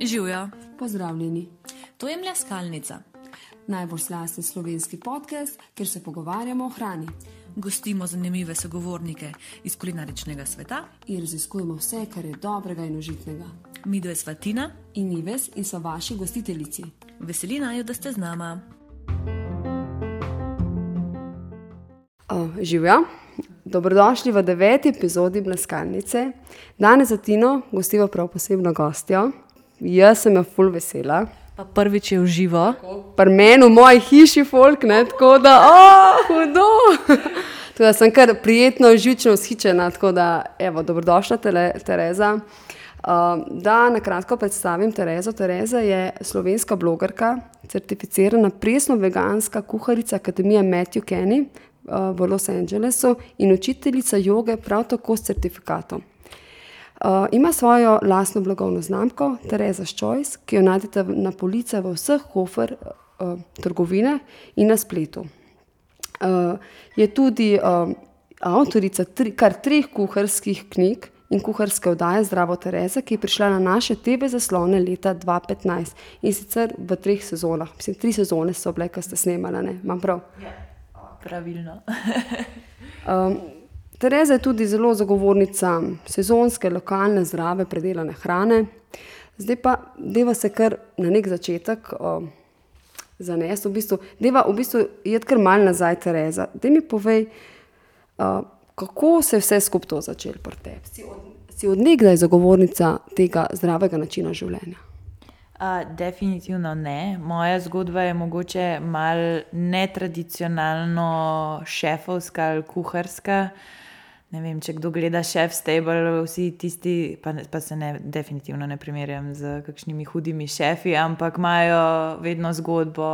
Živijo. Pozdravljeni. To je mleskalnica. Najbolj slasten slovenski podcast, kjer se pogovarjamo o hrani Gostimo zanimive sogovornike iz kulinaričnega sveta. in raziskujemo vse, kar je dobrega in užitnega. Mi dve sva Tina, In Ives in so vaši gostiteljici. veseli naju, da ste z nama. Uh, Živijo. Dobrodošli v deveti epizodi Bleskalnice. Danes za Tino gostiva prav posebno gostjo. Jaz sem jo full vesela. Pa prvič je v živo. Pri meni v moji hiši folk, ne, tako da, oh, hudo. tako da sem kar prijetno, živčno vzhičena, tako da, evo, dobrodošla, tele, Tereza. Uh, da na kratko predstavim Terezo. Tereza je slovenska blogerka, certificirana presno-veganska kuharica Akademije Matthew Kenny v Los Angelesu in učiteljica joge, prav tako s certifikatom. Uh, ima svojo lastno blagovno znamko, Tereza's Choice, ki jo najdete na policah v vseh hofer uh, trgovinah in na spletu. Uh, je tudi uh, avtorica tri, kar treh kuharskih knjig in kuharske oddaje Zdravo Tereza, ki je prišla na naše TV zaslone leta 2015 in sicer v treh sezonah. Mislim, tri sezone so bile, ki ste snemali, ne? Imam prav. Pravilno. Um, Tereza je tudi zelo zagovornica sezonske, lokalne, zdrave, predelane hrane. Zdaj pa deva se kar na nek začetek um, zanesti. V bistvu, deva v bistvu je kar mal nazaj, Tereza. Da mi povej, uh, kako se je vse skupaj to začelo pri tebi. Si od, si od nekdaj zagovornica tega zdravega načina življenja. Uh, definitivno ne. Moja zgodba je mogoče malo netradicionalno šefovska ali kuharska. Ne vem, če kdo gleda šef stable, vsi tisti, pa, pa se ne, definitivno ne primerjam z kakšnimi hudimi šefi, ampak imajo vedno zgodbo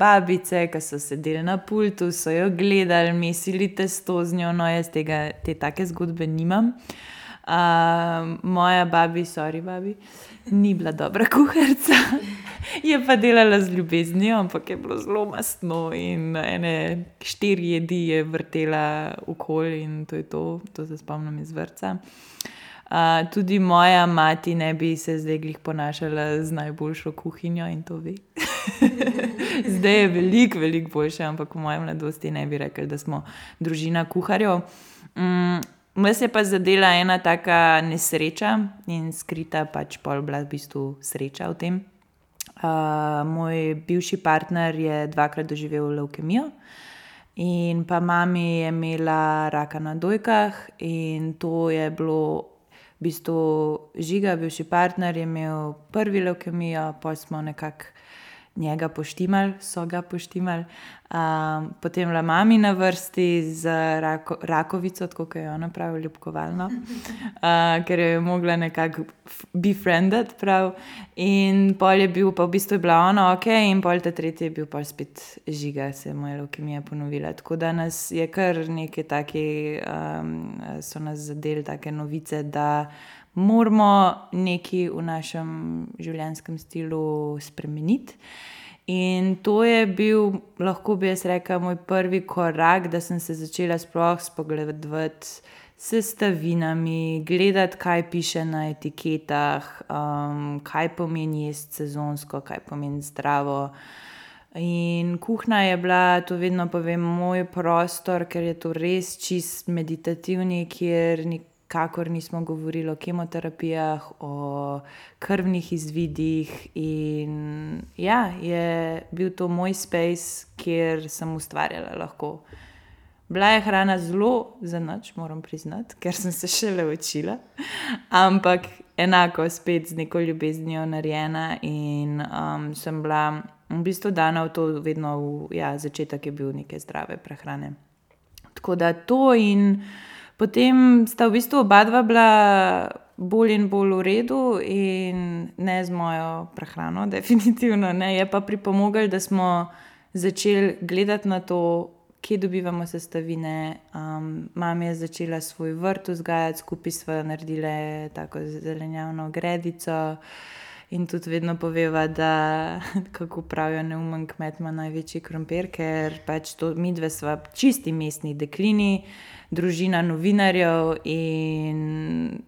babice, ki so sedeli na pultu, so jo gledali, mesili testo z njo, no jaz tega, te take zgodbe nimam. Uh, moja babi, sorry, babi, ni bila dobra kuharica, je pa delala z ljubeznijo, ampak je bilo zelo mastno in ene štiri jedi je vrtela okoli in to je to, to se spomnim iz vrca. Uh, tudi moja mati ne bi se zdaj glih ponašala z najboljšo kuhinjo in to ve. zdaj je veliko, veliko boljše, ampak v mojem mladosti ne bi rekli, da smo družina kuharjev. Mm, Mene je pa zadela ena taka nesreča in skrita pač pol bila v bistvu sreča v tem. Uh, moj bivši partner je dvakrat doživel leukemijo, in pa mami je imela raka na dojkah, in to je bilo v bistvu žiga, bivši partner je imel prvi leukemijo, pa smo nekako njega poštimali, so ga poštimali. Um, potem la mami na vrsti z rako, rakovico, tako kot je ona pravi, ljubkovalno, uh, ker jo je mogla nekako befriendati. Prav. In pol je bil, pa v bistvu je bila ona ok, in pol ta tretji je bil pa spet žiga, se je moja leukemija ponovila. Tako da nas je kar nekaj takih, um, so nas zadeli take novice, moramo nekaj v našem življenjskem slogu spremeniti. In to je bil, lahko bi jaz rekla, moj prvi korak, da sem se začela sploh spogledovati s sestavinami, gledati, kaj piše na etiketah, um, kaj pomeni jesti sezonsko, kaj pomeni zdravo. In kuhna je bila, to vedno povem, moj prostor, ker je to res čist meditativni, kjer nikakor nismo govorili o kemoterapijah, o krvnih izvidih. In ja, je bil to moj space, kjer sem ustvarjala lahko. Bila je hrana zelo za noč, moram priznati, ker sem se šele učila, ampak enako spet z neko ljubeznijo narejena in um, sem bila v bistvu dana v to, vedno v ja, začetek je bil neke zdrave prehrane. Tako da to in potem sta v bistvu oba dva bila bolj in bolj v redu, in ne z mojo prehrano, definitivno ne. Je pa pripomogel, da smo začeli gledati na to, kje dobivamo sestavine. Um, mama je začela svoj vrt vzgajati, skupaj smo naredili tako zelenjavno gredico. In tudi vedno poveva, da kako pravijo, neumen kmet ima največji krompir, ker pač to mi dve smo čisti mestni deklini, družina novinarjev in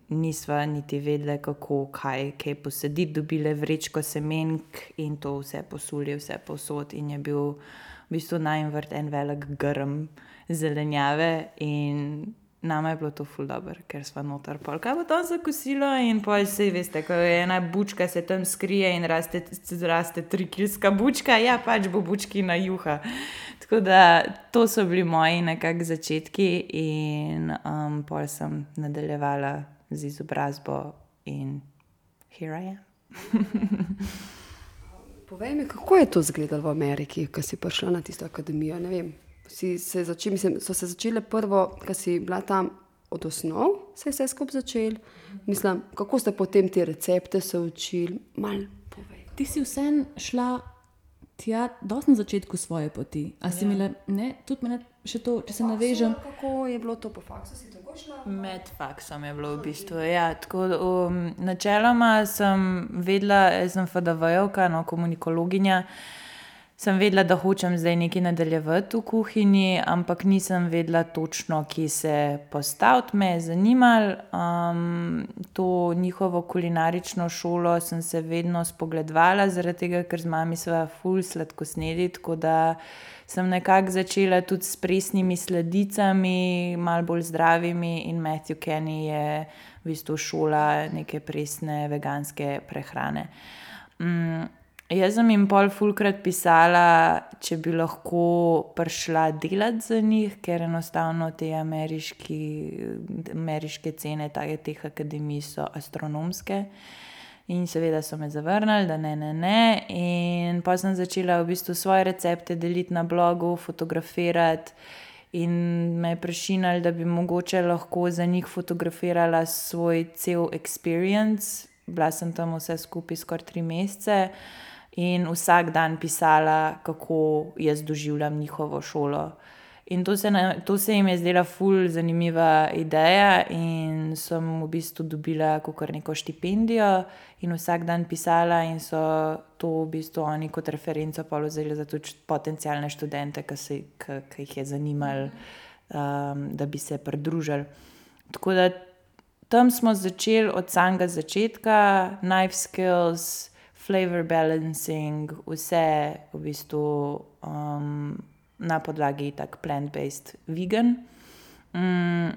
nisva niti vedele, kako kaj, kaj posediti, dobile vrečko semenk in to vse posuli, vse posod. In je bil v bistvu najvrt en velik grm zelenjave in Nama je bilo to ful dobro, ker smo noter pol. Kaj bo to za kosilo? In pa vse veste, ko je ena bučka, se tam skrije in raste, raste trikilska bučka, ja pač bo bučki na juha. Tako da to so bili moji nekakšni začetki in um, pol sem nadaljevala z izobrazbo in here I am. Povej mi, kako je to izgledalo v Ameriki, ko si prišla na tisto akademijo? Ne vem, se začeli, mislim, so se začele prvo, ki si bila tam od osnov, se je vse skupaj začel. Mislim, kako ste potem te recepte se učili, malo povej. Ti si vsem šla tja, dosti na začetku svoje poti. A si ja. imela, ne, tudi mene še to, če se navežem. Kako je bilo to po faksu? Si tako šla? Med faksom je bilo v bistvu. Ja, tako, um, načeloma sem vedela, jaz sem FDV-ovka, no, komunikologinja sem vedela, da hočem zdaj nekaj nadaljevati v kuhinji, ampak nisem vedela točno, kje se postaviti. Me je zanimalo um, to njihovo kulinarično šolo, sem se vedno spogledovala, zaradi tega, ker z mami sva ful sladko snedi. Tako da sem nekako začela tudi s presnimi sladicami, malo bolj zdravimi, in Matthew Kenny je v bistvu šola neke presne veganske prehrane. Um, Jaz sem jim pol fulkrat pisala, če bi lahko prišla delati za njih, ker enostavno te ameriški, ameriške cene teh akademij so astronomske. In seveda so me zavrnili, da ne, ne, ne. In pa sem začela v bistvu svoje recepte deliti na blogu, fotografirati. In me je prešinili, da bi mogoče lahko za njih fotografirala svoj cel experience. Bila sem tam vse skupaj skoraj tri mesece in vsak dan pisala, kako jaz doživljam njihovo šolo. In to se, to se jim je zdela ful zanimiva ideja, in sem v bistvu dobila kar neko štipendijo in vsak dan pisala, in so to v bistvu oni kot referenco vzeli za tudi potencijalne študente, ki, se, ki, ki jih je zanimalo, um, da bi se pridružili. Tako da tam smo začeli od samega začetka, knife skills flavor balancing, vse v bistvu um, na podlagi tako plant-based vegan. Um,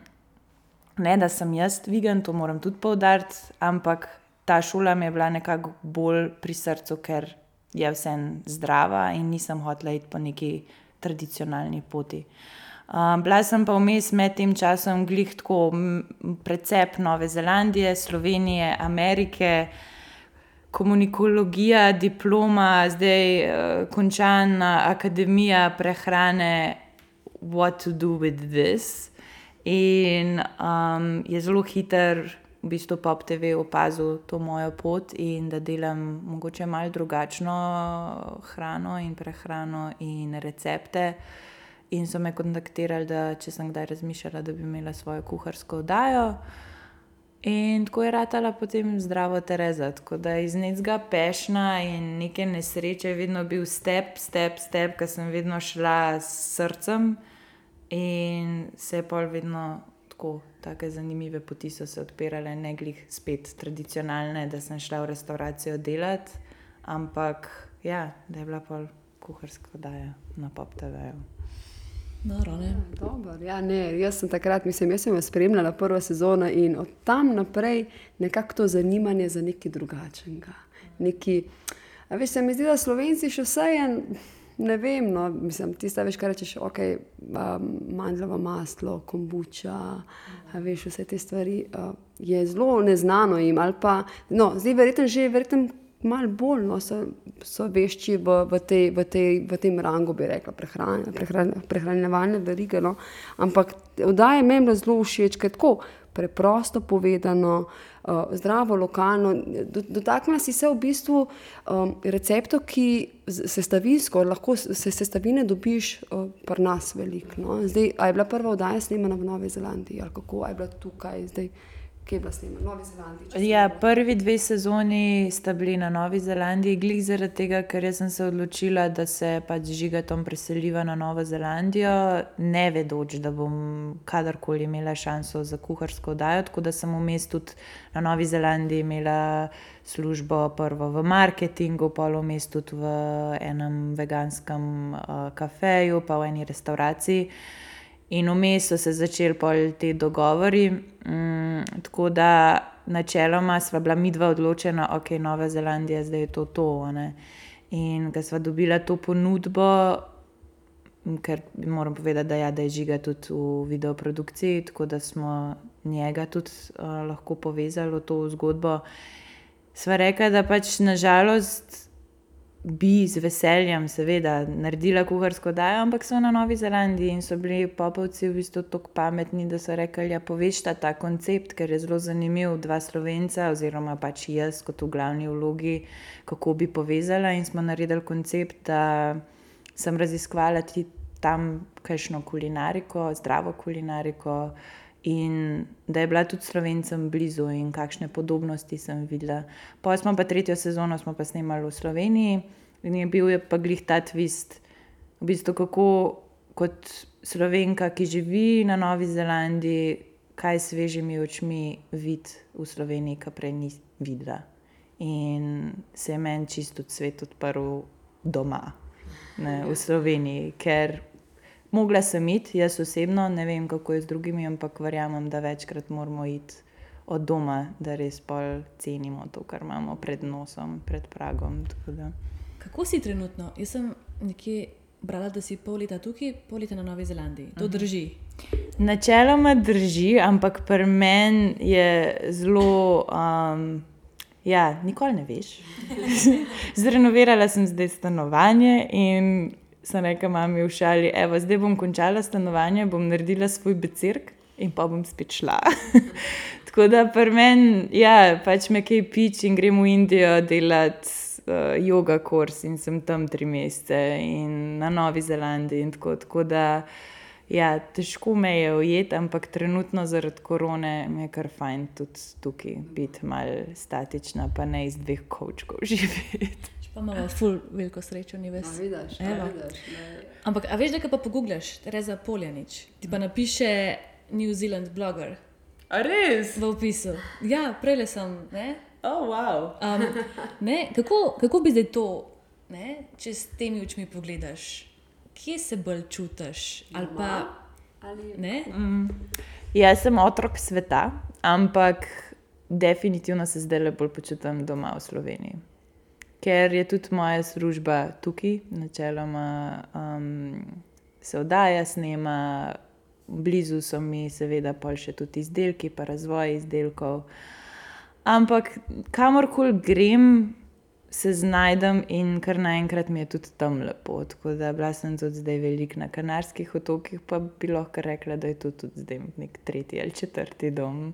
ne, da sem jaz vegan, to moram tudi poudariti, ampak ta šola mi je bila nekako bolj pri srcu, ker je vsem zdrava in nisem hotela iti po neki tradicionalni poti. Um, bila sem pa vmes med tem časom glih tako precep Nove Zelandije, Slovenije, Amerike komunikologija, diploma, zdaj uh, končana akademija prehrane, what to do with this. In um, je zelo hiter, v bistvu Pop TV opazil to mojo pot in da delam mogoče malo drugačno hrano in prehrano in recepte. In so me kontaktirali, da če sem kdaj razmišljala, da bi imela svojo kuharsko oddajo. In tako je ratala potem zdrava Tereza. Tako da iz nekega pešna in neke nesreče je vedno bil step, step, step, ker sem vedno šla s srcem in se je pol vedno tako, tako zanimive poti so se odpirale, ne glih spet tradicionalne, da sem šla v restauracijo delati, ampak ja, da je bila pol kuharska oddaja na pop TV-ju. Noro, ja, dober, ja, ne, jaz sem takrat, mislim, jaz sem jo spremljala prvo sezono in od tam naprej nekako to zanimanje za nekaj drugačnega. Neki, veš, se mi zdi, da slovenci še vse en, ne vem, no, mislim, ti sta veš, kaj rečeš, ok, um, mandljevo maslo, kombuča, veš, vse te stvari uh, je zelo neznano jim pa, no, zdaj verjetno že, verjetno malo bolj no, so, so vešči v, v, tej, v, tej, v tem rangu, bi rekla, prehranjevalne verige. No. Ampak oddaje meni zelo všeč, ker tako preprosto povedano, uh, zdravo, lokalno. Dotaknila si se v bistvu um, receptov, ki sestavinsko, lahko se sestavine dobiš uh, pri nas veliko. No. Zdaj, a je bila prva oddaja snemana v Novi Zelandiji ali kako, a je bila tukaj zdaj Kje je bila snema? Novi Zelandiji. Ja, prvi dve sezoni sta bili na Novi Zelandiji, glih zaradi tega, ker sem se odločila, da se pač žigatom preseliva na Novo Zelandijo, ne vedoč, da bom kadarkoli imela šanso za kuharsko oddajo. Tako da sem vmes tudi na Novi Zelandiji imela službo prvo v marketingu, pol vmes tudi v enem veganskem uh, kafeju, pa v eni restavraciji. In vmes so se začeli pol ti dogovori, mm, tako da načeloma sva bila mi dva odločena, ok, Nova Zelandija, zdaj je to to. ne. In ko sva dobila to ponudbo, ker moram povedati, da, ja, da je žiga tudi v videoprodukciji, tako da smo njega tudi uh, lahko povezali v to zgodbo. Sva rekla, da pač nažalost bi z veseljem, seveda, naredila kuharsko dajo, ampak so na Novi Zelandiji in so bili popovci v bistvu tako pametni, da so rekli: ja, povešta ta koncept, ker je zelo zanimiv, dva slovenca, oziroma pač jaz kot v glavni vlogi, kako bi povezala. In smo naredili koncept, da sem raziskovala ti tam kakšno kulinariko, zdravo kulinariko. In da je bila tudi slovencem blizu, in kakšne podobnosti sem videla. Pa smo pa tretjo sezono smo pa snemali v Sloveniji, in je bil je pa glih ta twist, v bistvu kako kot slovenka, ki živi na Novi Zelandiji, kaj s svežimi očmi vidi v Sloveniji, ki prej ni videla. In se je meni čisto svet odprl doma, ne, v Sloveniji, ker mogla sem iti, jaz osebno, ne vem kako je z drugimi, ampak verjamem, da večkrat moramo iti od doma, da res pol cenimo to, kar imamo pred nosom, pred pragom. Kako si trenutno? Jaz sem nekje brala, da si pol leta tukaj, pol leta na Novi Zelandiji. To drži. Načeloma drži, ampak pri meni je zelo. Um, ja, nikoli ne veš. Zrenovirala sem zdaj stanovanje in sem rekla, mami v šali, evo, zdaj bom končala stanovanje, bom naredila svoj becirk in pa bom spet šla. Tako da pri meni, ja, pač me kaj pič in grem v Indijo delati uh, yoga kurs in sem tam tri mesece in na Novi Zelandiji in tako. tako da, Ja, težko me je ujeti, ampak trenutno zaradi korone mi je kar fajn tudi tukaj biti malo statična, pa ne iz dveh kočkov živeti. Pa imamo ful veliko srečo, ni A ves. vidiš, a Evo. vidiš, ne. Ampak, a veš, da ko pa poguglaš, Tereza Poljanič, ti pa napiše New Zealand blogger A res? v opisu. Ja, prej sem, ne? Oh, wow. Um, ne, kako, kako bi zdaj to, ne, če s temi očmi pogledaš, kje se bolj čutiš? Ali pa, Ali ne? Jaz sem otrok sveta, ampak definitivno se zdaj le bolj počutim doma v Sloveniji. Ker je tudi moja služba tukaj, načeloma um, se oddaja, snema, blizu so mi, seveda, pol še tudi izdelki, pa razvoj izdelkov. Ampak kamorkoli grem, se znajdem in kar naenkrat mi je tudi tam lepo. Tako da bila sem tudi zdaj veliko na Kanarskih otokih, pa bi lahko rekla, da je to tudi zdaj nek tretji ali četrti dom.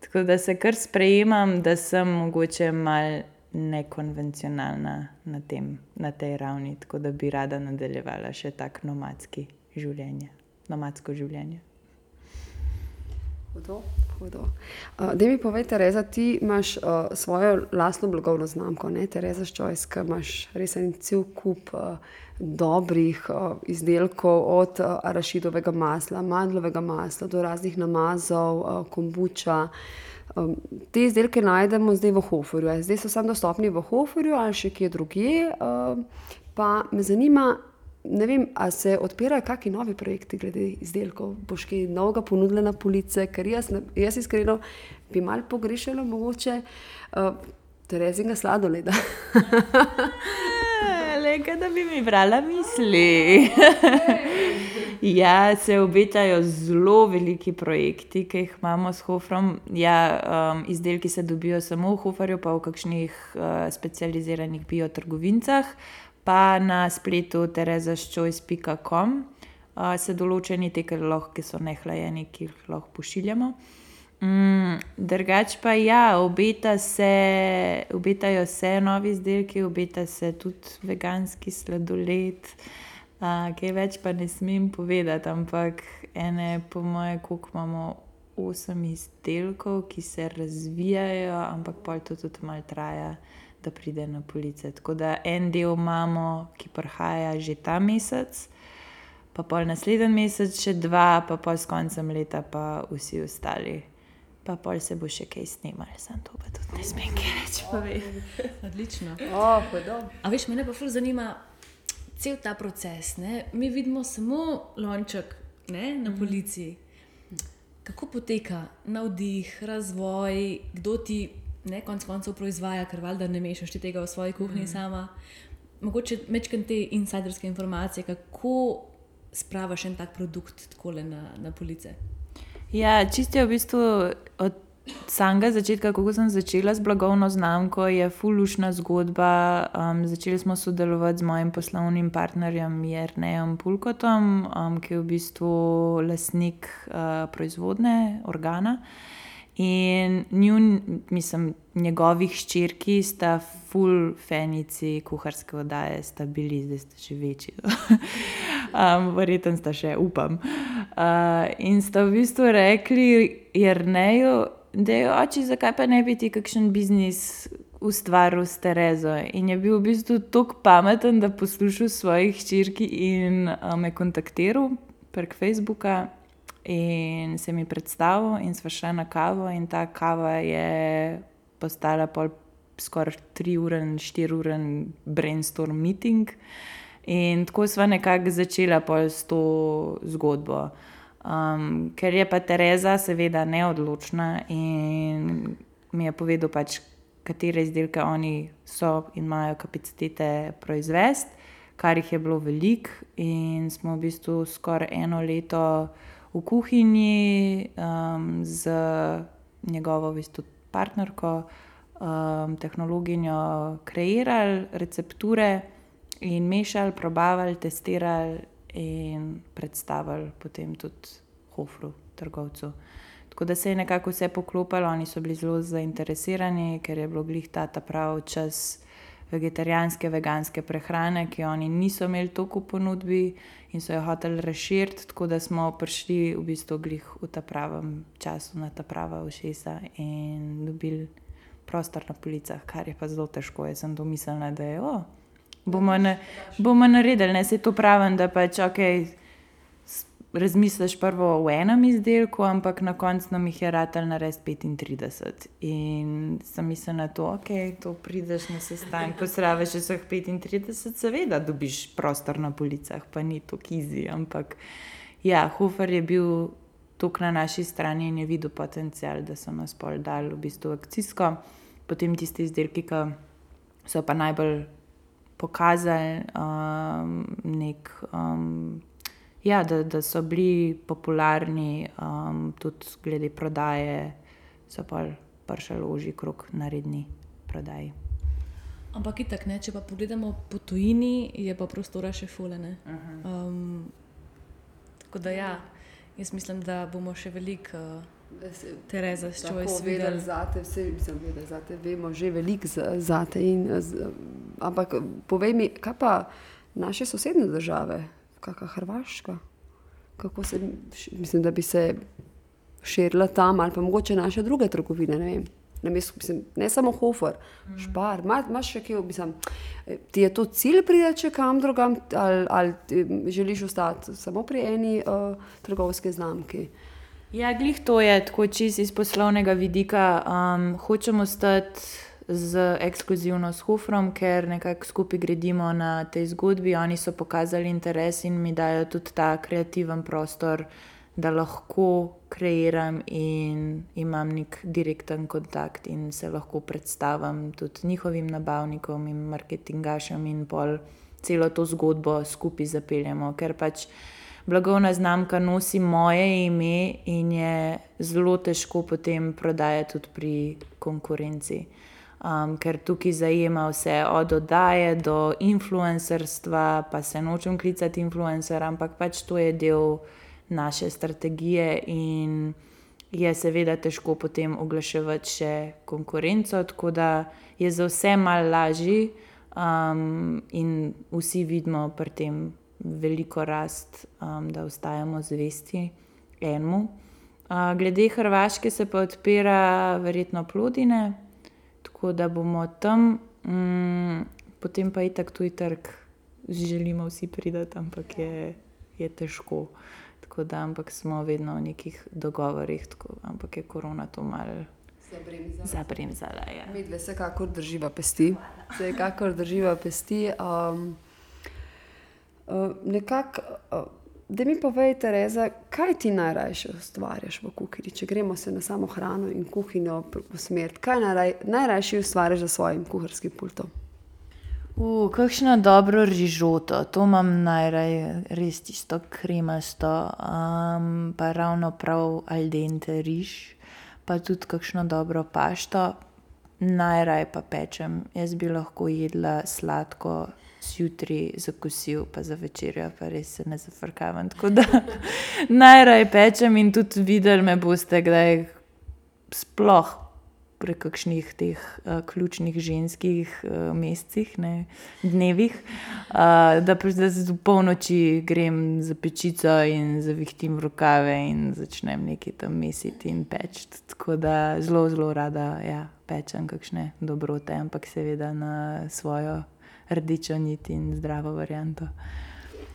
Tako da se kar sprejemam, da sem mogoče mal nekonvencionalna na, tem, na tej ravni, tako da bi rada nadaljevala še tako nomadski življenje, nomadsko življenje. Hudo, hudo. Uh, da mi povej, Tereza, ti imaš uh, svojo lastno blagovno znamko, ne Tereza Choice, ki imaš res en cel kup uh, dobrih uh, izdelkov, od uh, arašidovega masla, mandlovega masla do raznih namazov, uh, kombuča. Um, te izdelke najdemo zdaj v Hoferju. Zdaj so samo dostopni v Hoferju ali še kje drugje. Uh, pa me zanima, ali se odpirajo kakšni novi projekti glede izdelkov, boš kaj novega ponudila na police, ker jaz, jaz iskreno bi mal pogrešala mogoče uh, Terezinga sladoleda. Le, da bi mi brala misli. ja, se obetajo zelo veliki projekti, ki jih imamo s Hofrom. Ja, um, izdelki se dobijo samo v Hoferju, pa v kakšnih uh, specializiranih biotrgovincah, pa na spletu terezaščojs.com uh, se določeni te, ki so nehlajeni, ki jih lahko pošiljamo. Mm, drugač pa ja, obeta se, obetajo se novi izdelki, obeta se tudi veganski sladoled. Uh, kaj več pa ne smem povedati, ampak ene, po moje, koliko imamo osem izdelkov, ki se razvijajo, ampak pol to tudi malo traja, da pride na police. Tako da en del imamo, ki prihaja že ta mesec, pa pol naslednji mesec, še dva, pa pol s koncem leta, pa vsi ostali. Pa pol se bo še kaj snimal, sem to pa tudi ne smem kaj reči. povem. Odlično. Oh, hudo. A veš, mene pa ful zanima cel ta proces. Ne? Mi vidimo samo lonček ne, na policiji. Kako poteka navdih, razvoj, kdo ti ne, konc koncev proizvaja, ker valjda ne mešaš tega v svoji kuhinji mm. sama. Mogoče mečkam te insiderske informacije, kako spravaš en tak produkt tako na, na police. Ja, čisto je v bistvu od samega začetka, ko sem začela s blagovno znamko, je fulušna zgodba. Um, začeli smo sodelovati z mojim poslovnim partnerjem Jrnejem Pulkotom, um, ki je v bistvu lasnik uh, proizvodne organa. In njun, mislim, njegovih ščirki sta full fenici kuharske oddaje, sta bili, zdaj sta še večji. um, Verjetno sta še, upam. Uh, in sta v bistvu rekli, Jrneju, da je oči, zakaj pa ne bi ti kakšen biznis ustvaril s Terezo. In je bil v bistvu tako pameten, da poslušal svojih hčerki in uh, me kontaktiral prek Facebooka. In se mi predstavil, in sva šla na kavo, in ta kava je postala pol skoraj 3-uren, 4-uren brainstorm meeting. In tako sva nekako začela pol s to zgodbo. Um, ker je pa Tereza, seveda, neodločna in mi je povedal, pač, katere izdelke oni so in imajo kapacitete proizvesti, kar jih je bilo veliko, in smo v bistvu skoraj eno leto v kuhinji um, z njegovo v bistvu, partnerko, um, tehnologinjo, kreirali recepture in mešali, probavali, testirali in predstavili potem tudi Hofru, trgovcu. Tako da se je nekako vse poklopilo, oni so bili zelo zainteresirani, ker je bilo glih ta, pravi čas vegetarijanske, veganske prehrane, ki oni niso imeli toliko ponudbi in so jo hoteli razširiti, tako da smo prišli v bistvu glih v ta pravem času, na ta prava ušesa in dobili prostor na policah, kar je pa zelo težko. Jaz sem domislila, da je o bomo, na, bomo naredili, ne se to pravim, da pač ok. Razmisliš prvo v enem izdelku, ampak na koncu nam jih je ratelj narediti 35. In sem mislil na to, ok, to prideš na sestanek, posraviš vseh 35, seveda dobiš prostor na policah, pa ni to kizi. Ampak ja, Hofer je bil tukaj na naši strani in je videl potencial, da so nas pol dali v bistvu akcijsko. Potem tisti izdelki, ki so pa najbolj pokazali, um, nek, um, ja, da, da so bili popularni, um, tudi glede prodaje, so pa prišli loži krok na redni prodaji. Ampak itak, ne, če pa pogledamo po tujini, je pa prostora še fulene. Um, tako da ja, jaz mislim, da bomo še veliko. Uh, Tereza, s čoj si videl? Zate, vse sem vedel, zate vemo že veliko zate. In, z, ampak povej mi, kaj pa naše sosednje države, kakšna Hrvaška? Kako se, mislim, da bi se širila tam ali pa mogoče naše druge trgovine, ne vem. Ne, mislim, ne samo Hofer, mm. špar, imaš še kaj, mislim, ti je to cilj priti kam drugam ali, ali želiš ostati samo pri eni uh, trgovski znamki? Ja, glih to je tako čisto iz poslovnega vidika. Um, hočemo stati z ekskluzivno s Hofrom, ker nekako skupaj gradimo na tej zgodbi. Oni so pokazali interes in mi dajo tudi ta kreativen prostor, da lahko kreiram in imam nek direkten kontakt in se lahko predstavim tudi njihovim nabavnikom in marketingašem in pol celo to zgodbo skupaj zapeljemo. Ker pač blagovna znamka nosi moje ime in je zelo težko potem prodajati tudi pri konkurenci. Um, ker tukaj zajema vse od oddaje do influencerstva, pa se nočem klicati influencer, ampak pač to je del naše strategije in je seveda težko potem oglaševati še konkurenco, tako da je za vse mal lažji um, in vsi vidimo pri tem veliko rast, um, da ostajamo zvesti enemu. Uh, glede Hrvaške se pa odpira verjetno plodine, tako da bomo tam, mm, potem pa je tako tuj trg, želimo vsi priti, ampak je, je težko. Tako da, ampak smo vedno v nekih dogovorih, tako, ampak je korona to malo zabremzala. Ja. Mi dve vsekakor drživa pesti. Vsekakor drživa pesti. Um, uh, nekako, uh, da mi povej, Tereza, kaj ti najrajše ustvarjaš v kuhinji, če gremo se na samo hrano in kuhinjo usmeriti. Kaj najraj, najrajše ustvarjaš za svojim kuharskim pultom? Uh, kakšno dobro rižoto, to imam najraje, res tisto kremasto, um, pa ravno prav al dente riž pa tudi kakšno dobro pašto, najraje pa pečem. Jaz bi lahko jedla sladko, zjutraj za kosil, pa za večerjo, pa res se ne zafrkavam. Tako da najraje pečem in tudi videli me boste, kdaj sploh pri kakšnih teh uh, ključnih ženskih uh, mesecih, ne, dnevih, uh, da z polnoči grem za pečico in zavihtim rokave in začnem nekaj tam mesiti in peči. Tako da zelo, zelo rada ja, pečem kakšne dobrote, ampak seveda na svojo rdečo nit in zdravo varianto.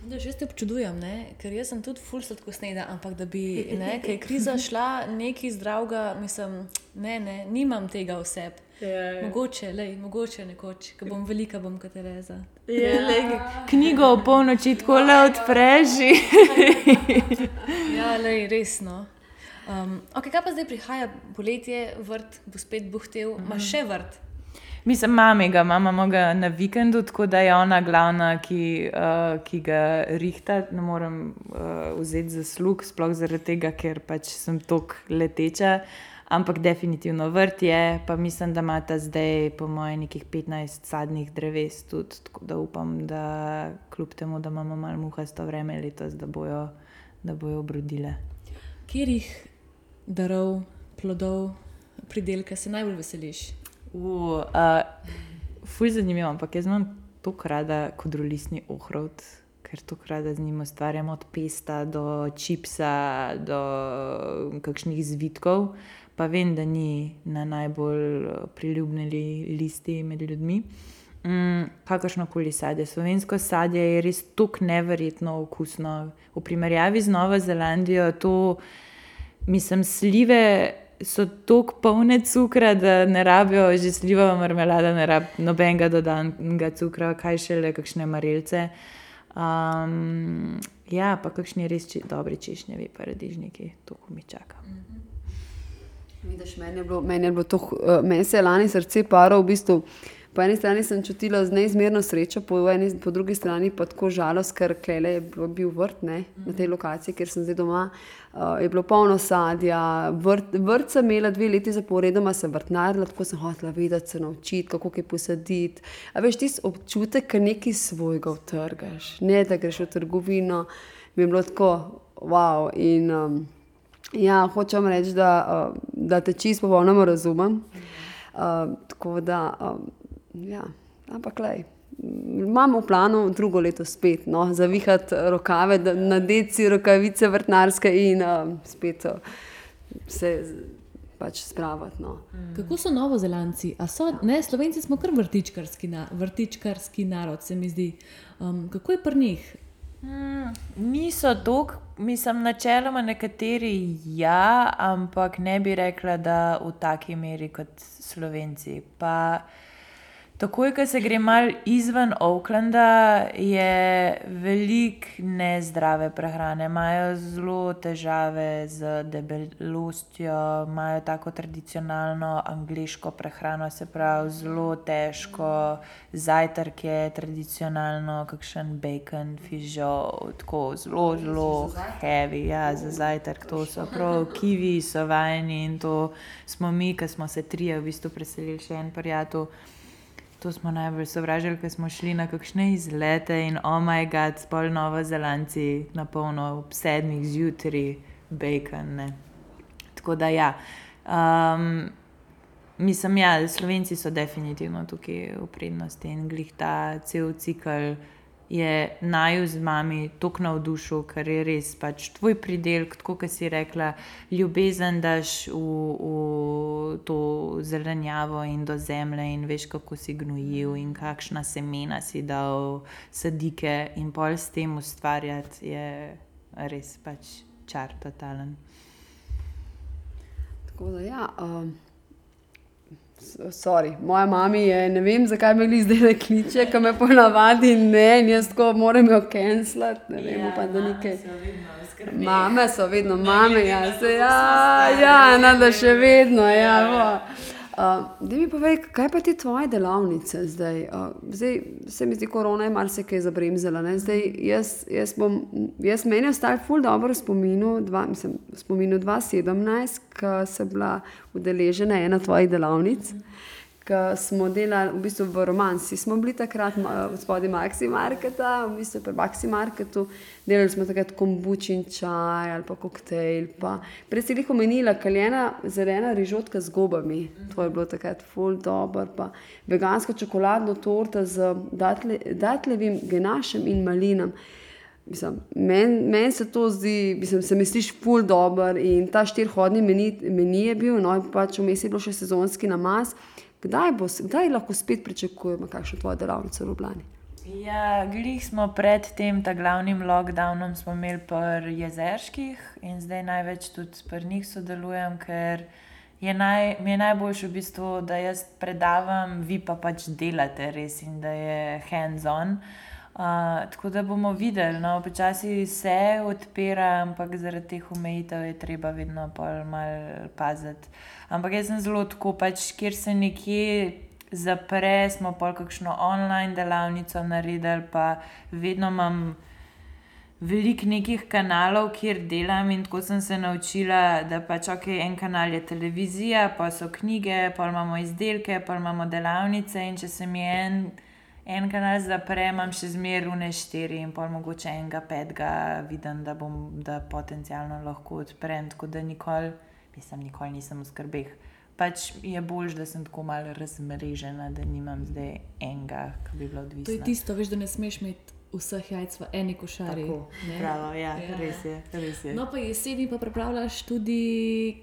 Da, že te občudujem, ne? ker jaz sem tudi ful sladko sneda, ampak da bi, ne, ker je kriza šla nekaj zdravega, mislim, ne, ne, nimam tega oseb. Yeah. Ja, ja. Mogoče, lej, mogoče nekoč, ko bom velika, bom kot Tereza. Yeah. Ja, lej, knjigo o polnoči tako le odpreži. ja, lej, resno. Um, okay, kaj pa zdaj prihaja, poletje, vrt bo spet buhtel, ima mm -hmm. še vrt. Mislim, mami ga, imamo ga na vikendu, tako da je ona glavna, ki, uh, ki ga rihta. Ne morem uh, vzeti za slug, sploh zaradi tega, ker pač sem tok leteča. Ampak definitivno vrt je, pa mislim, da ima ta zdaj, po mojem, nekih 15 sadnih dreves tudi. Tako da upam, da kljub temu, da imamo malo muhasto vreme letos, da bojo, da bojo obrodile. Kjer jih darov, plodov, pridelka se najbolj veseliš? Uh, fuj zanimivo, ampak jaz imam tako rada kodrolistni ohrod, ker tako rada z njim ustvarjam od pesta do čipsa, do kakšnih zvitkov. Pa vem, da ni na najbolj priljubljeni listi med ljudmi. Mm, kakršno koli sadje. Slovensko sadje je res tako neverjetno okusno. V primerjavi z Novo Zelandijo, to mislim, slive so tako polne cukra, da ne rabijo že sliva marmelada, ne rabijo nobenega dodatnega cukra, kaj še le kakšne marelce. Um, ja, pa kakšni res či, dobri češnjevi, pa redižniki, to mi čaka. Vidiš, meni je bilo, meni je bilo to, uh, meni se je lani srce paro v bistvu. Po eni strani sem čutila neizmerno srečo, po, eni, po drugi strani pa tako žalost, ker Klele je bil vrt ne, na tej lokaciji, kjer sem zdaj doma. Uh, je bilo polno sadja, vrt, vrt sem imela dve leti zaporedoma, sem vrtnarila, tako sem hotela videti, se naučiti, kako je posaditi. A veš, ti občutek, da nekaj svojega vtrgaš, ne da greš v trgovino, mi je bilo tako, wow. In, um, ja, hočem reči, da, uh, da te čisto popolnoma razumem. Uh, tako da. Um, Ja, ampak le. Imamo v planu drugo leto spet, no, zavihati rokave, nadeti rokavice vrtnarske in uh, spet uh, se pač spraviti. No. Kako so novozelanci? So, ne, Slovenci smo kar vrtičkarski, na, vrtičkarski narod, se mi zdi. Um, kako je pri njih? Hmm, niso dolg, mislim, načeloma nekateri ja, ampak ne bi rekla, da v taki meri kot Slovenci. Pa, Takoj, ko se gre malo izven Aucklanda, je veliko nezdrave prehrane. Imajo zelo težave z debelostjo, imajo tako tradicionalno angliško prehrano, se pravi zelo težko. Zajtrk je tradicionalno, kakšen bacon, fižol, tako zelo, zelo heavy. Ja, za zajtrk to so prav kivi, so vajeni in to smo mi, ki smo se trije v bistvu preselili še en prijatelj. To smo najbolj sovražili, ker smo šli na kakšne izlete in oh moj bog, spol Novo Zelandci, na polno ob sedmih zjutraj, bacon. Ne. Tako da ja. Um, mislim, ja, Slovenci so definitivno tukaj v prednosti in glih ta cel cikl je naju z mami tako navdušil, ker je res pač tvoj pridelek, tako kot si rekla, ljubezen daš v, v to zelenjavo in do zemlje in veš, kako si gnojil in kakšna semena si dal, sadike in pol s tem ustvarjati je res pač čar totalen. Tako da, ja, um, sorry, moja mama je, ne vem, zakaj me zdaj ne kliče, ki me ponavadi ne, in jaz tako moram jo cancelati, ne vem, ja, pa da nekaj. Mame so vedno, mame, ja, se, ja, ja, ja, da še vedno, ja. Bo. Uh, da mi povej, kaj pa ti tvoje delavnice zdaj? Uh, zdaj se mi zdi, korona je marsikaj zabremzala. Zdaj, jaz, jaz, bom, jaz meni ostal ful dobro spominu, dva, mislim, spominu 2017, ko sem bila udeležena ena tvojih delavnic. Mm -hmm ki smo delali v, bistvu v romanci. Smo bili takrat v spodnji Maxi Marketa, v bistvu pri Maxi Marketu, delali smo takrat kombučin čaj ali pa koktejl. Prej si jih omenila, kaljena zelena rižotka z gobami, to je bilo takrat full dobro, pa veganska čokoladna torta z datle, datlevim genašem in malinam. Meni men se to zdi, mislim, se mi sliši ful dobr in ta štirhodni meni, meni je bil, no in pač vmes je bilo še sezonski namaz. Kdaj, bo, kdaj lahko spet pričakujemo, kakšno tvoje delavnice v Ljubljani? Ja, glih smo pred tem glavnim lockdownom imeli pri jezerskih in zdaj največ tudi pri njih sodelujem, ker je, naj, je najboljše v bistvu, da jaz predavam, vi pa pač delate res in da je hands-on. Uh, tako da bomo videli, no, počasi se odpira, ampak zaradi teh omejitev je treba vedno malo paziti. Ampak jaz sem zelo tako, pač, kjer se nekje zapre, smo pa kakšno online delavnico naredili, pa vedno imam veliko nekih kanalov, kjer delam in tako sem se naučila, da pač ok, en kanal je televizija, pa so knjige, pa imamo izdelke, pa imamo delavnice in če se mi en. En kanal zapre, imam še zmeraj rune štiri in pol mogoče enega petega, vidim, da bom da potencialno lahko odprem, tako da nikoli Mislim, nikoli nisem v skrbeh. Pač je bolj, da sem tako malo razmrežena, da nimam zdaj enega, ki bi bilo odvisno. To je tisto, veš, da ne smeš imeti vseh jajc v eni košari. Prav, ja, ja. Res, je, res je. No, pa jeseni pa pripravljaš tudi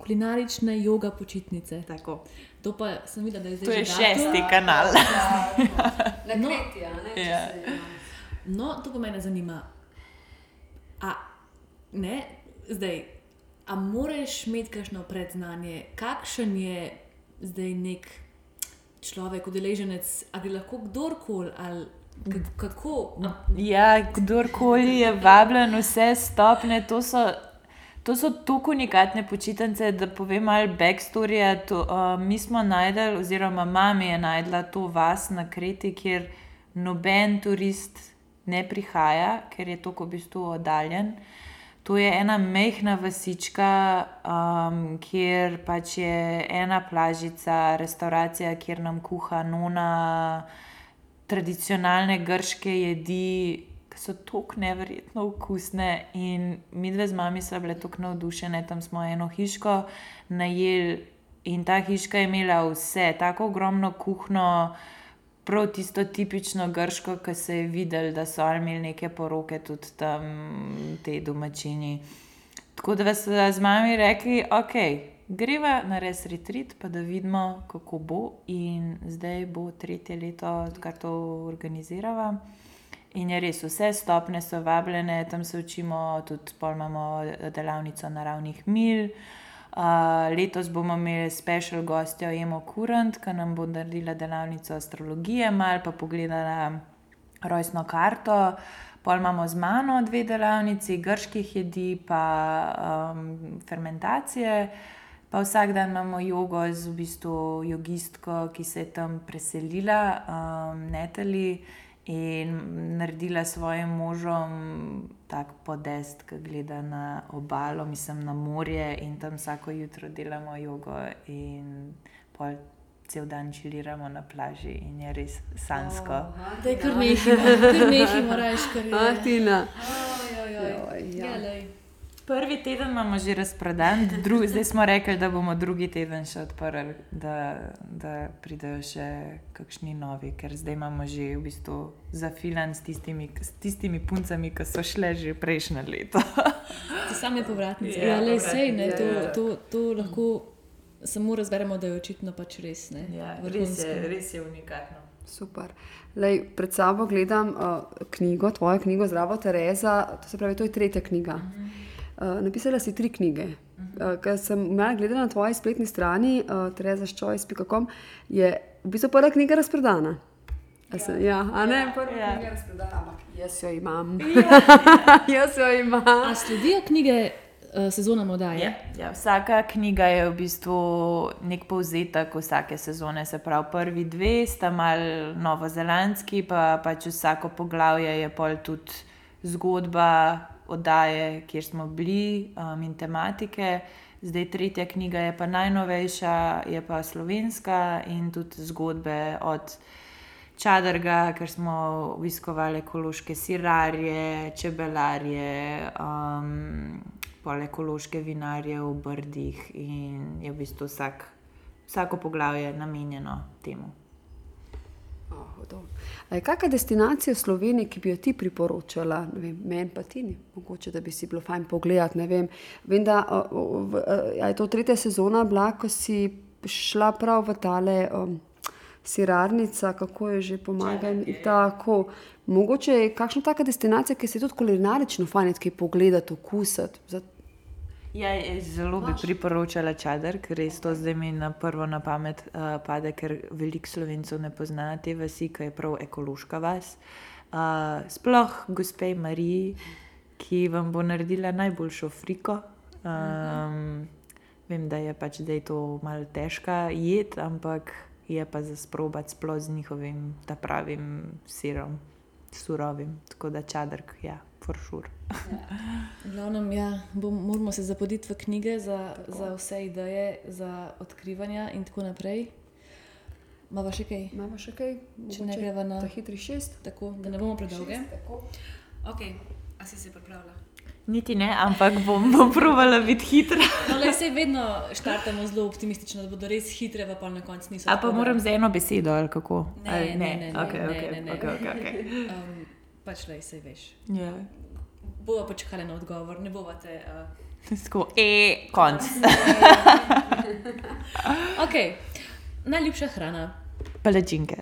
kulinarične joga počitnice. Tako. To pa sem videla, da je zdaj. To je šesti kanal. Na no, kmetija, ne? Ja. No, to pa me zanima. A, ne, zdaj. A moraš imeti kakšno predznanje, kakšen je zdaj nek človek, udeleženec, ali lahko kdorkoli. Kako? Ja, kdorkoli je vabljen, vse stopne. To so, to so tako unikatne počitnice, da povem malo backstory. To, uh, mi smo najdel, oziroma mama je najdla to vas na Kreti, kjer noben turist ne prihaja, ker je tako v bistvu oddaljen. To je ena mehna vasička, um, kjer pač je ena plažica, restauracija, kjer nam kuha nona, tradicionalne grške jedi, so tako neverjetno okusne. In mi dve z mami smo bile tako navdušene, tam smo eno hiško najeli in ta hiška je imela vse, tako ogromno kuhno prav tisto tipično grško, ki se je videl, da so imeli neke poroke tudi tam, te domačini. Tako da so z mami rekli, ok, greva na res retrit, pa da vidimo, kako bo. In zdaj bo tretje leto, odkar to organiziramo. In je res, vse stopne so vabljene, tam se učimo, tudi pol imamo delavnico naravnih mil. Uh, letos bomo imeli special gostjo Emo Kurant, ki nam bo naredila delavnico astrologije, malo pa pogledala rojstno karto. Pol imamo z mano dve delavnici, grških jedi, pa um, fermentacije. Pa vsak dan imamo jogo z v bistvu jogistko, ki se je tam preselila, um, Netali in naredila svojim možom tako podest, ki gleda na obalo, mislim na morje in tam vsako jutro delamo jogo in pol. Cel dan čiliramo na plaži in je res sansko. Da je kar nekaj, kar nekaj moraš kar nekaj. Ah, Tina. Ja, Prvi teden imamo že razprodan, dru, zdaj smo rekli, da bomo drugi teden še odprli, da, da pridejo še kakšni novi, ker zdaj imamo že v bistvu zafilan s tistimi, s tistimi puncami, ki so šle že prejšnje leto. Ti same povratnice. Ja, Ja, le sej, ne, to, povratnice, ja. to, to lahko samo razberemo, da je očitno pač res. Ne, vrhunsko. res je unikatno. Super. Lej, pred sabo gledam uh, knjigo, tvojo knjigo Zdravo Tereza, to se pravi, to je tretja knjiga. Uh, napisala si tri knjige. Uh, Ker sem malo gledala na tvoji spletni strani, uh, terezaščojs.com, je v bistvu prva knjiga razprodana. A Se, ja, a ne, prva Ja. knjiga razprodana, ampak jaz jo imam. jaz jo imam. A sledijo knjige sezonam oddaje? Ja, ja, vsaka knjiga je v bistvu nek povzetek vsake sezone. Se pravi, prvi dve sta mal novozelandski, pa pač vsako poglavje je pol tudi zgodba oddaje, kjer smo bili um, in tematike. Zdaj tretja knjiga je pa najnovejša, je pa slovenska in tudi zgodbe od. Čadrga, ker smo obiskovali ekološke sirarje, čebelarje, um, pol ekološke vinarje v Brdih in je v bistvu vsak, vsako poglavje namenjeno temu. Oh, hudo. A je kakšna destinacija v Sloveniji, ki bi jo ti priporočala, meni pa ti ni, mogoče da bi si bilo fajn pogledati. ne Vem, vem da o, v, a je to tretja sezona bila, ko si šla prav v tale um, sirarnica, kako je že pomagam. Tako. Mogoče je kakšna taka destinacija, ki se tudi kulinarično fajn kaj pogledati, okusati. Za- Ja, zelo bi priporočala čadr, ker res to zdaj mi na prvo na pamet uh, pade, ker veliko slovencev ne pozna te vasi, ki je prav ekološka vas. Uh, sploh gospe Mariji, ki vam bo naredila najboljšo friko. Um, vem, da je pač zdaj to malo težka jed, ampak je pa za sprobati sploh z njihovim ta pravim sirom, surovim. Tako da čadrk, ja, sure. V glavnem, ja, bom, moramo se zapoditi v knjige za, za vse ideje, za odkrivanja in tako naprej. Mava še kaj? Imamo še kaj? Če ne Mogoče greva na- hitri šest. Tako, da ne bomo predolge. Tako. Ok, a si se pripravila? Niti ne, ampak bom, bom provala biti hitra. No, le se vedno štartamo zelo optimistično, da bodo res hitre, pa pol na koncu niso. A pa tako moram dobre. z eno besedo ali kako? Ne, ali, ne, ne, ne, okay, ne, okay, ne, ne. Okay, okay, okay. Um, pač le se veš. Ja. Bova počakala na odgovor, ne bova te. Uh... Tako, e, konc. Ok, najljubša hrana. Palačinke.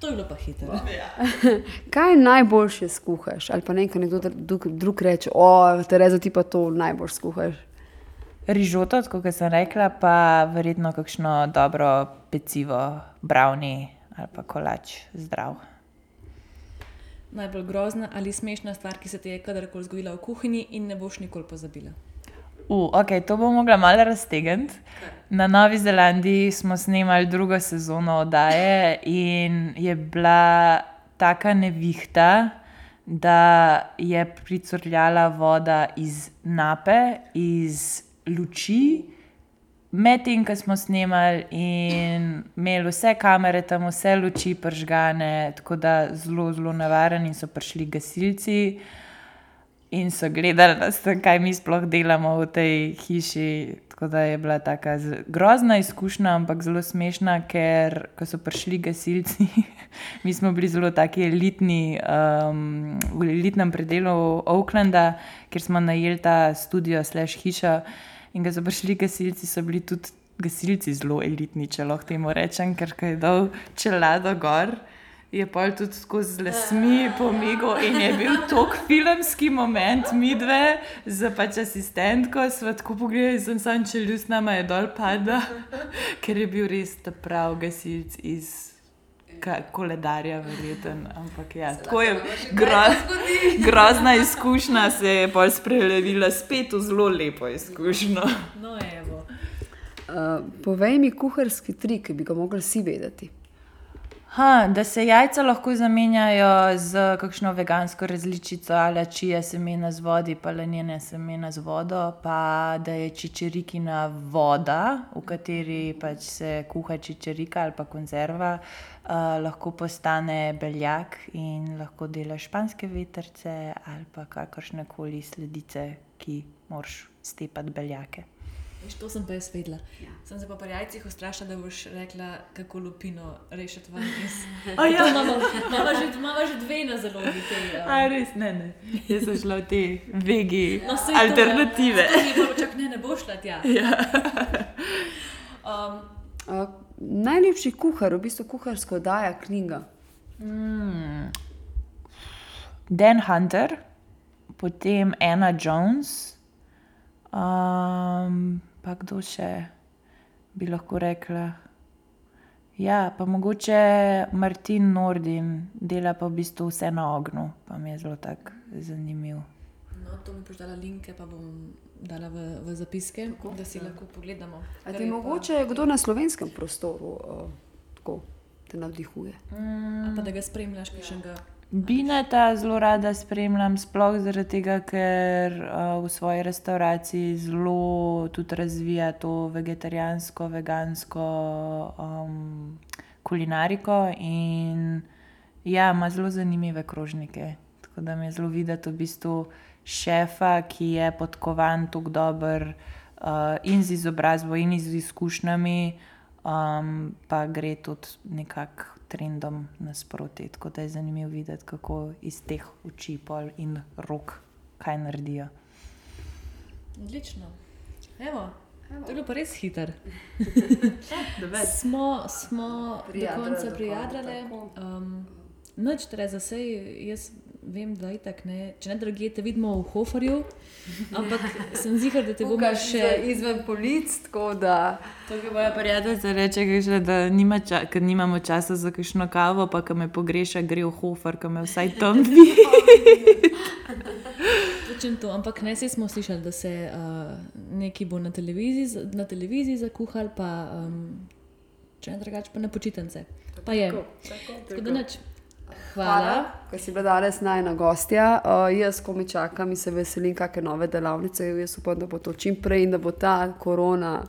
To je bilo pa hitro. Kaj najboljše skuhaš? Ali pa nekaj nekdo drug, drug reče, o, Tereza, ti pa to najbolj skuhaš. Rižoto, kot sem rekla, pa verjetno kakšno dobro pecivo, brownie ali pa kolač zdrav. Najbolj grozna ali smešna stvar, ki se ti je kadarkoli zgodila v kuhinji in ne boš nikoli pozabila. Uh, ok, to bom mogla malo raztegniti. Na Novi Zelandiji smo snemali drugo sezono oddaje in je bila taka nevihta, da je pricurljala voda iz nape, iz luči. Medtem, ko smo snemali in imeli vse kamere tam, vse luči pržgane, tako da zelo, zelo nevaren, in so prišli gasilci in so gledali, tam, kaj mi sploh delamo v tej hiši. Tako da je bila tako grozna izkušnja, ampak zelo smešna, ker ko so prišli gasilci, mi smo bili zelo taki elitni, um, v elitnem predelu Oaklanda, kjer smo najeli ta studio, slash hišo. In ko so prišli gasilci, so bili tudi gasilci zelo elitni, če lahko temu rečem, ker je dol čelado gor. Je pol tudi skozi lasmi pomigal in je bil tok filmski moment, mi dve, z pač asistentko, sva tako pogledali, sem sam čeljust nama je dol pada, ker je bil res ta prav gasilc iz koledarja, verjeten. Ampak ja, tako je groz, grozna izkušnja, se je pol sprelevila spet v zelo lepo izkušnjo. No, evo. Uh, povej mi kuharski trik, ki bi ga mogli vsi vedeti. Ha, da se jajca lahko zamenjajo z kakšno vegansko različico ali čije semena z vodi, pa lenjene semena z vodo, pa da je čičerikina voda, v kateri pač se kuha čičerika ali pa konzerva, uh, lahko postane beljak in lahko dela španske vetrce ali pa kakršne koli sledice, ki moraš stepati beljake. Veš, to sem pa jaz vedela. Ja. Sem se pa pri jajcih ustrašila, da boš rekla, kako lupino rešiti ven iz. A ja. Imamo že, imamo že dve na zalogi. Te, um, A res ne, ne. Jaz sem šla v te vegi No, to, ja. alternative. To ni bilo, čak ne, ne bo šla tja. Ja. Um, Uh, najlepši kuhar, v bistvu kuharsko oddaja knjiga. Dan Hunter, potem Anna Jones, um, pa kdo še bi lahko rekla. Ja, pa mogoče Martin Nordin dela pa v bistvu vse na ognju, pa mi je zelo tak zanimiv. No, to mi boš dala linke, pa bom dala v, v zapiske, Tako? da si lahko pogledamo. A ti je pa- mogoče kdo na slovenskem prostoru uh, tako te navdihuje? Ali pa da ga spremljaš, pišem ga. Bineta zelo rada spremljam, sploh zaradi tega, ker uh, v svoji restavraciji zelo tudi razvija to vegetarijansko, vegansko um, kulinariko in ja, ima zelo zanimive krožnike. Tako da mi je zelo videti v bistvu šefa, ki je podkovan tako dober uh, in z izobrazbo, in z izkušnjami, um, pa gre tudi nekako trendom nasproti. Tako da je zanimivo videti, kako iz teh oči pol in rok kaj naredijo. Odlično. Evo, Evo. to je bilo pa res hiter. Ja, Smo, smo Prijadrale do konca konca, Um, Noč, Tereza, sej jaz vem, da je tako, ne. če ne drugje te vidimo v Hoferju, ampak sem zihar, da te bomo še. izven polic, tako da. To je moja prijateljica reče, kaže, da nima ča, ker nimamo časa za kakšno kavo, pa ko me pogreša, gre v hofer, ki me vsaj tam vidi. Točen to, ampak ne vsi smo slišali, da se uh, neki bo na televiziji, na televiziji zakuhal, pa um, če ne drugače, pa na počitnice. Pa je. Tako da nič. Hvala. Ker si bila danes najna gostja. Uh, jaz, ko mi čakam in se veselim, kakšne nove delavnice. Jaz upam, da bo to čim prej in da bo ta korona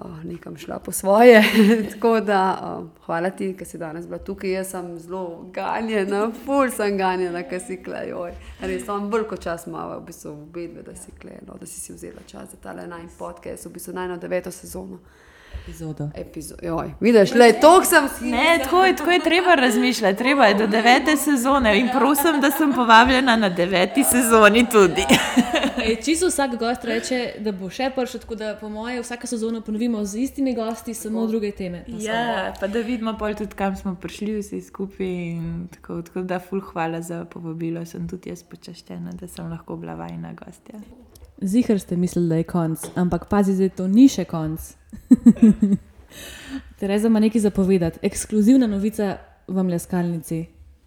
uh, nekam šla po svoje. Tako da uh, hvala ti, ker si danes bila tukaj. Jaz sem zelo ganjena, ful sem ganjena, ker si klejoj. Res sem veliko čas imala, v bistvu v bedve, da si klejno, da si si vzela čas za tale naj podcast, v bistvu najno deveto sezono. Epizodo. Epizo Joj, vidiš, le to sem si. Ne, tako je, tako je treba razmišljati, treba je do devete sezone in prosim, da sem povabljena na deveti sezoni tudi. Ej, Čisto vsak gost reče, da bo še prišel, tako da po moje vsako sezono ponovimo z istimi gosti, samo druge teme. pa Ja, pa da vidimo pol tudi, kam smo prišli vsi skupaj. in Tako, tako da, ful, hvala za povabilo. Sem tudi jaz počaščena, da sem lahko bila vajna gostja. Zihar ste mislili, da je konc, ampak pazi, da to ni še konc. Tereza ima nekaj zapovedati, ekskluzivna novica v mleskalnici.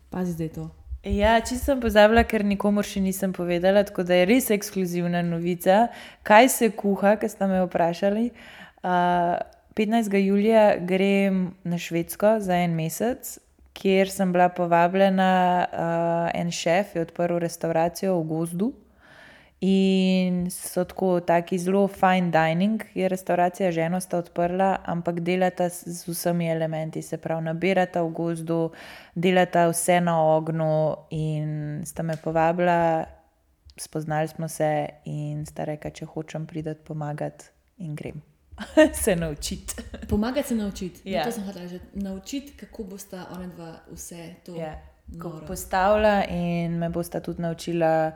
Pazi, da je to. Ja, čisto sem pozabila, ker nikomor še nisem povedala, tako da je res ekskluzivna novica. Kaj se kuha, ker ste me vprašali. Uh, 15. julija grem na Švedsko za en mesec, kjer sem bila povabljena. Uh, en šef je odprl restauracijo v gozdu. In so tako taki zelo fine dining, je restauracija že eno sta odprla, ampak delata z vsemi elementi, se pravi, nabirata v gozdu, delata vse na ognju. In sta me povabila, spoznali smo se in sta rekla, če hočem priti pomagati in grem se naučiti. Pomagati se naučiti. Ja. Ja. To sem hotel že naučiti, kako bosta ona dva vse to. Ja, ko noro. postavlja in me bosta tudi naučila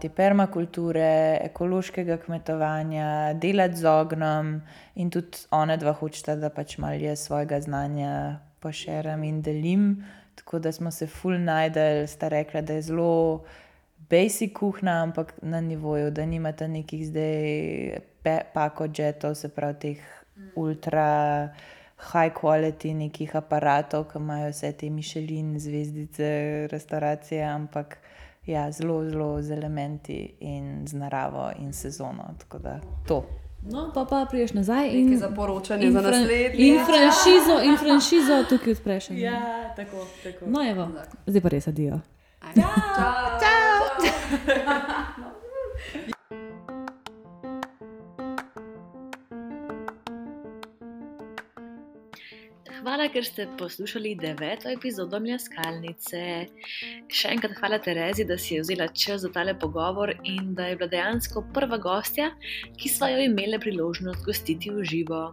te permakulture, ekološkega kmetovanja, delati z ognjem in tudi ona dva hočeta, da pač malo jaz svojega znanja poširam in delim. Tako da smo se full najdel, sta rekla, da je zelo basic kuhna, ampak na nivoju, da nimate nekih zdaj pe, pako jetov, se pravi teh ultra high quality nekih aparatov, ki imajo vse te mišelin, zvezdice, restauracije, ampak ja, zelo, zelo z elementi in z naravo in sezono. Tako da to. No, pa pa priješ nazaj in, Nekaj za poročanje in, za naslednji. in franšizo, in franšizo tukaj odpreš. Ja, tako, tako. No, evo, zdaj pa res adijo. Čau! Čau! Hvala, ker ste poslušali deveto epizodo Mljaskalnice. Še enkrat hvala Terezi, da si je vzela čas za tale pogovor in da je bila dejansko prva gostja, ki smo jo imeli priložnost gostiti v živo.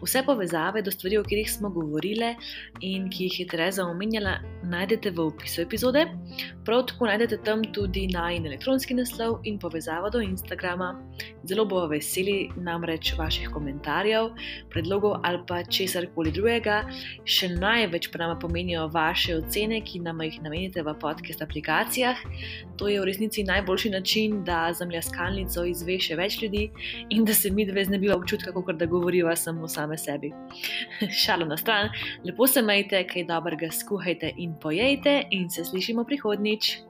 Vse povezave do stvari, o katerih smo govorili in ki jih je Tereza omenjala, najdete v opisu epizode. Prav tako najdete tam tudi najn elektronski naslov in povezavo do Instagrama. Zelo bomo veseli namreč vaših komentarjev, predlogov ali pa česar koli drugega še največ pa nam pomenijo vaše ocene, ki nam jih namenite v podcast aplikacijah. To je v resnici najboljši način, da za mljaskalnico izve še več ljudi in da se mi dve znebiva občutka, kot da govoriva samo same sebi. Šalo na stran, lepo se majte, kaj dobrega skuhajte in pojejte, in se slišimo prihodnič.